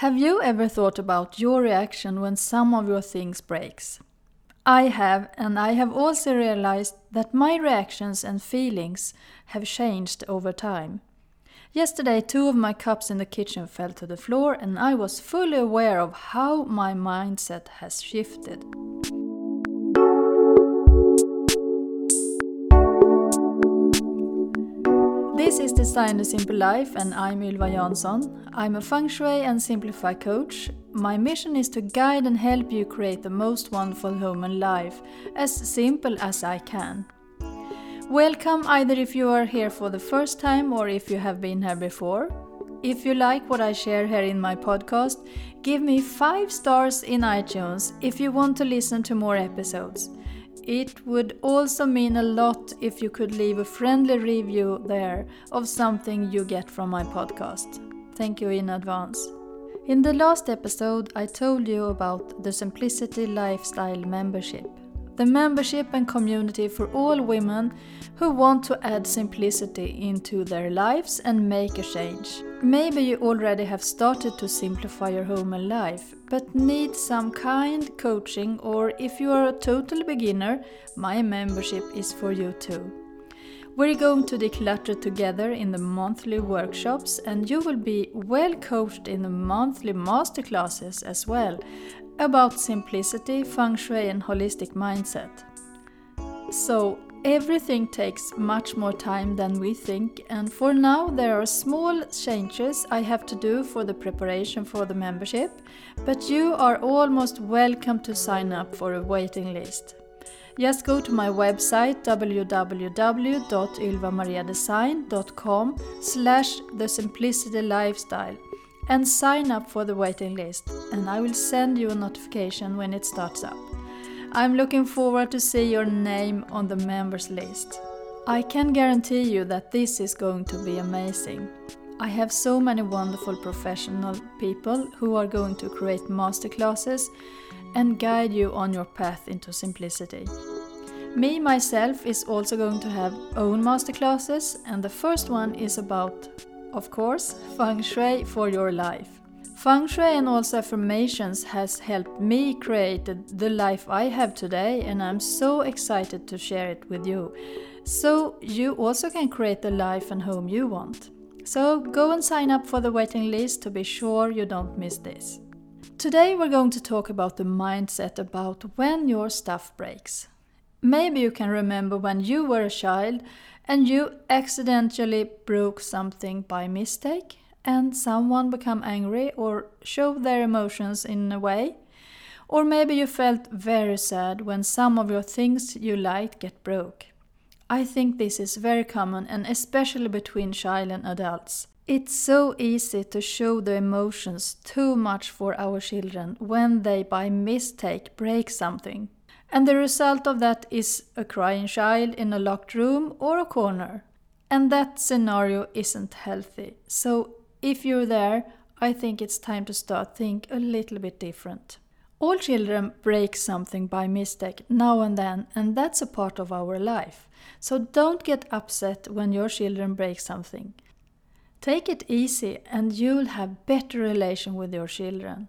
Have you ever thought about your reaction when some of your things breaks? I have, and I have also realized that my reactions and feelings have changed over time. Yesterday, two of my cups in the kitchen fell to the floor, and I was fully aware of how my mindset has shifted. Design a Simple Life, and I'm Ylva Jansson. I'm a feng shui and simplify coach. My mission is to guide and help you create the most wonderful home and life as simple as I can. Welcome either if you are here for the first time or if you have been here before. If you like what I share here in my podcast, give me 5 stars in iTunes if you want to listen to more episodes. It would also mean a lot if you could leave a friendly review there of something you get from my podcast. Thank you in advance. In the last episode, I told you about the Simplicity Lifestyle membership. The membership and community for all women who want to add simplicity into their lives and make a change. Maybe you already have started to simplify your home and life, but need some kind coaching, or if you are a total beginner, my membership is for you too. We're going to declutter together in the monthly workshops, and you will be well coached in the monthly masterclasses as well about simplicity, feng shui, and holistic mindset. So, Everything takes much more time than we think, and for now there are small changes I have to do for the preparation for the membership, but you are almost welcome to sign up for a waiting list. Just go to my website www.ylvamariadesign.com slash the simplicity lifestyle and sign up for the waiting list and I will send you a notification when it starts up. I'm looking forward to see your name on the members list. I can guarantee you that this is going to be amazing. I have so many wonderful professional people who are going to create masterclasses and guide you on your path into simplicity. Me myself is also going to have own masterclasses and the first one is about of course feng shui for your life. Feng Shui and also affirmations has helped me create the life I have today and I'm so excited to share it with you. So you also can create the life and home you want. So go and sign up for the waiting list to be sure you don't miss this. Today we're going to talk about the mindset about when your stuff breaks. Maybe you can remember when you were a child and you accidentally broke something by mistake and someone become angry or show their emotions in a way. Or maybe you felt very sad when some of your things you liked get broke. I think this is very common and especially between child and adults. It's so easy to show the emotions too much for our children when they by mistake break something. And the result of that is a crying child in a locked room or a corner. And that scenario isn't healthy. So if you're there, I think it's time to start think a little bit different. All children break something by mistake now and then, and that's a part of our life. So don't get upset when your children break something. Take it easy and you'll have better relation with your children.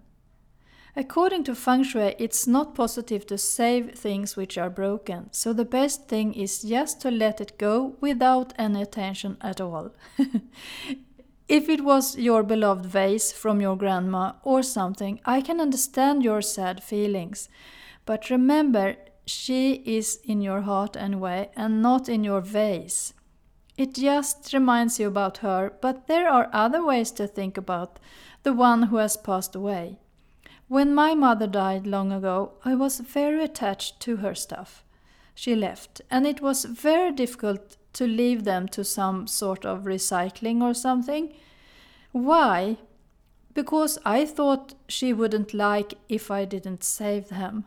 According to feng shui, it's not positive to save things which are broken, so the best thing is just to let it go without any attention at all. If it was your beloved vase from your grandma or something, I can understand your sad feelings. But remember, she is in your heart anyway and not in your vase. It just reminds you about her, but there are other ways to think about the one who has passed away. When my mother died long ago, I was very attached to her stuff. She left, and it was very difficult to leave them to some sort of recycling or something. Why? Because I thought she wouldn't like if I didn't save them,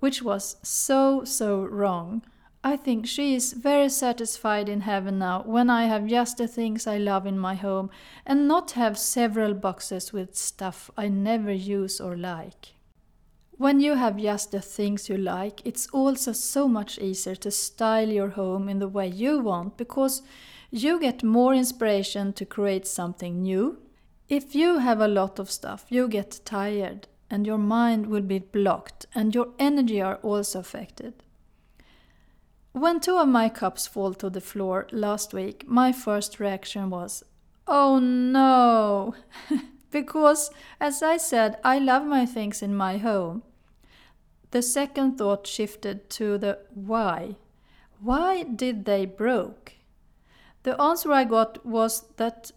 which was so, so wrong. I think she is very satisfied in heaven now when I have just the things I love in my home and not have several boxes with stuff I never use or like. When you have just the things you like, it's also so much easier to style your home in the way you want because you get more inspiration to create something new. If you have a lot of stuff, you get tired and your mind will be blocked and your energy are also affected. When two of my cups fall to the floor last week, my first reaction was, Oh no! because, as I said, I love my things in my home. The second thought shifted to the why. Why did they broke? The answer I got was that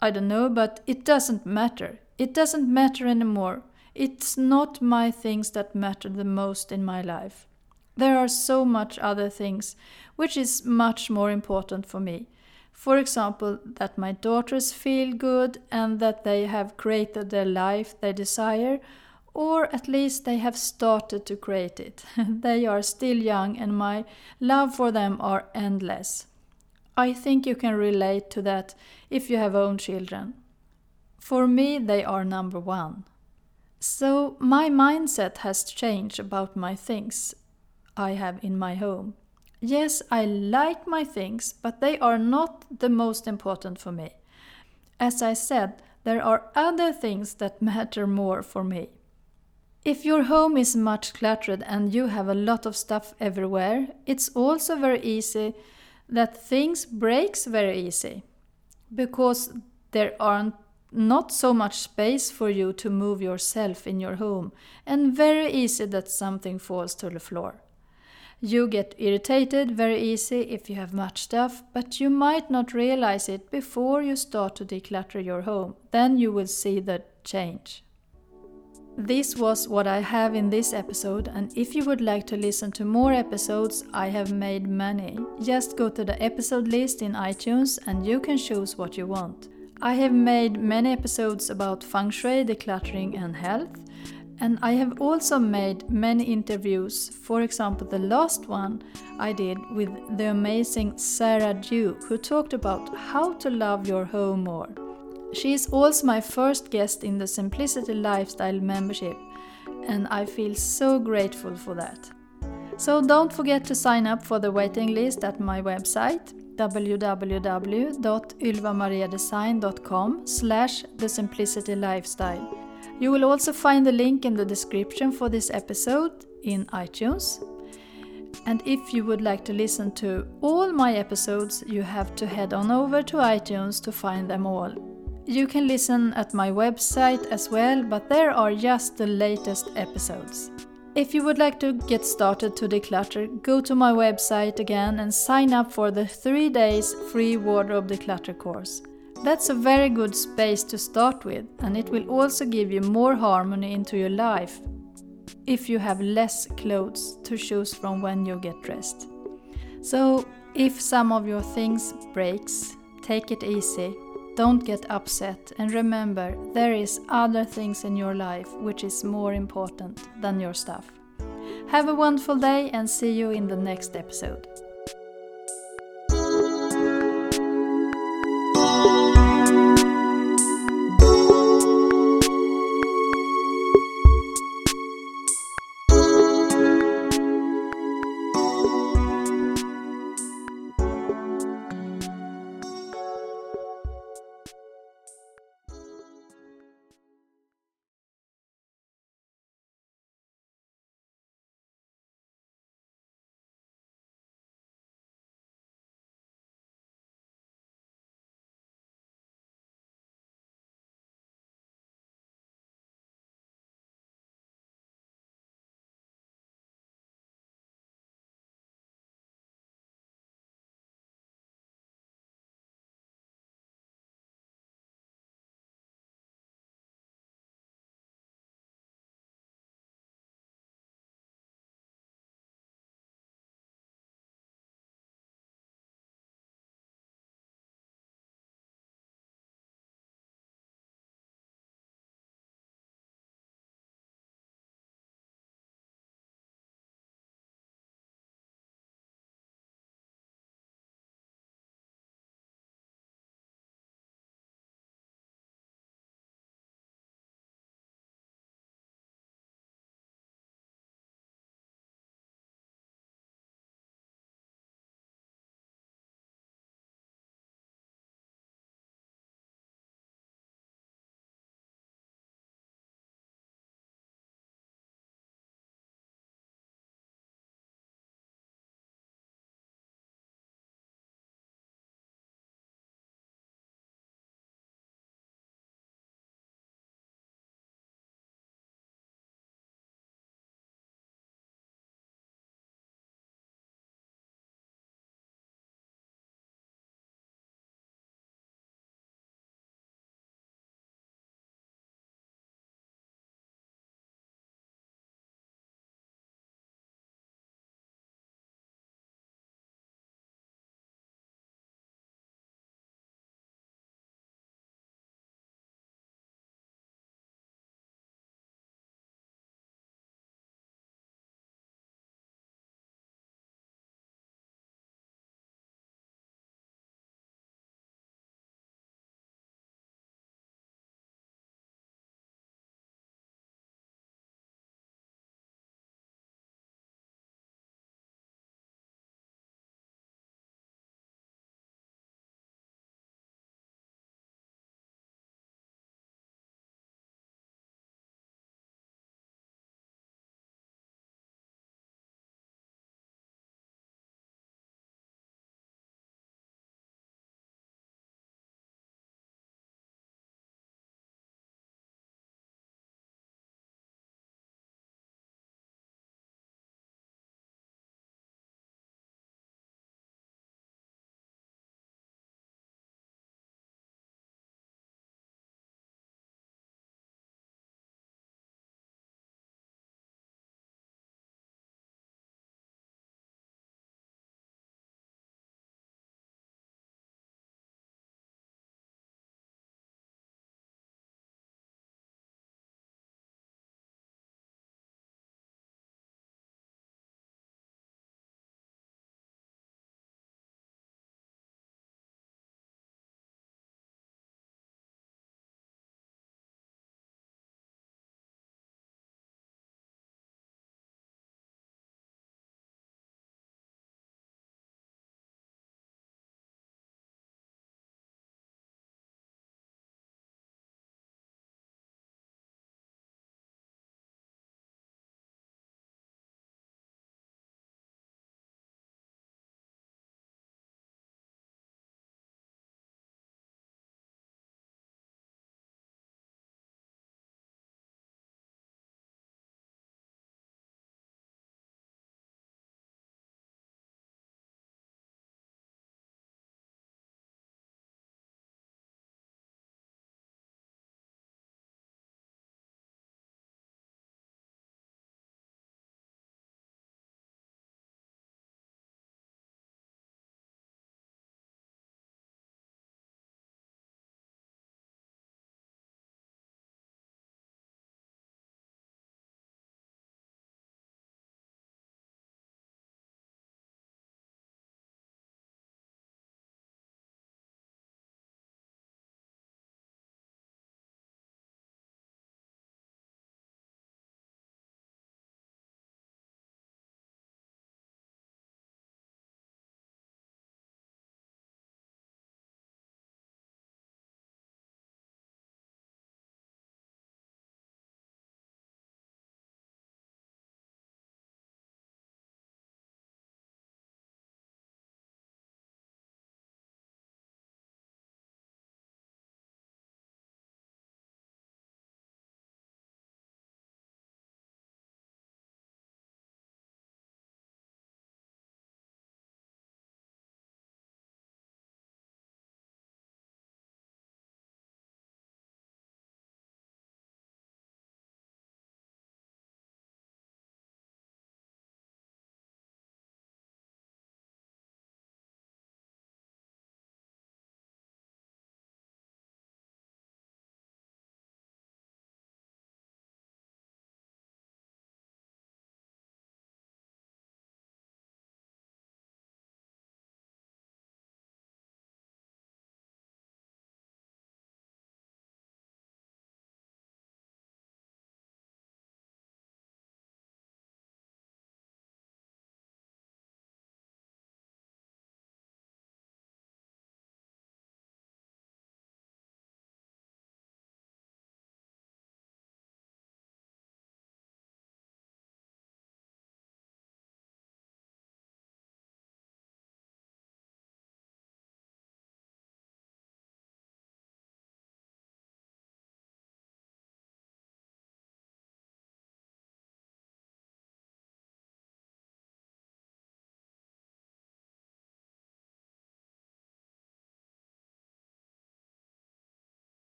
I don't know, but it doesn't matter. It doesn't matter anymore. It's not my things that matter the most in my life. There are so much other things which is much more important for me. For example, that my daughters feel good and that they have created the life they desire, or at least they have started to create it. they are still young and my love for them are endless. I think you can relate to that if you have own children. For me, they are number one. So my mindset has changed about my things I have in my home. Yes, I like my things, but they are not the most important for me. As I said, there are other things that matter more for me. If your home is much cluttered and you have a lot of stuff everywhere, it's also very easy that things breaks very easy because there aren't not so much space for you to move yourself in your home and very easy that something falls to the floor. You get irritated very easy if you have much stuff, but you might not realize it before you start to declutter your home. Then you will see the change. This was what I have in this episode, and if you would like to listen to more episodes, I have made many. Just go to the episode list in iTunes and you can choose what you want. I have made many episodes about feng shui, decluttering, and health, and I have also made many interviews. For example, the last one I did with the amazing Sarah Dew, who talked about how to love your home more. She is also my first guest in the Simplicity Lifestyle membership, and I feel so grateful for that. So don't forget to sign up for the waiting list at my website www.ylvamariadesign.com slash the simplicity lifestyle. You will also find the link in the description for this episode in iTunes. And if you would like to listen to all my episodes, you have to head on over to iTunes to find them all. You can listen at my website as well, but there are just the latest episodes. If you would like to get started to declutter, go to my website again and sign up for the 3 days free wardrobe declutter course. That's a very good space to start with, and it will also give you more harmony into your life if you have less clothes to choose from when you get dressed. So, if some of your things breaks, take it easy don't get upset and remember there is other things in your life which is more important than your stuff. Have a wonderful day and see you in the next episode.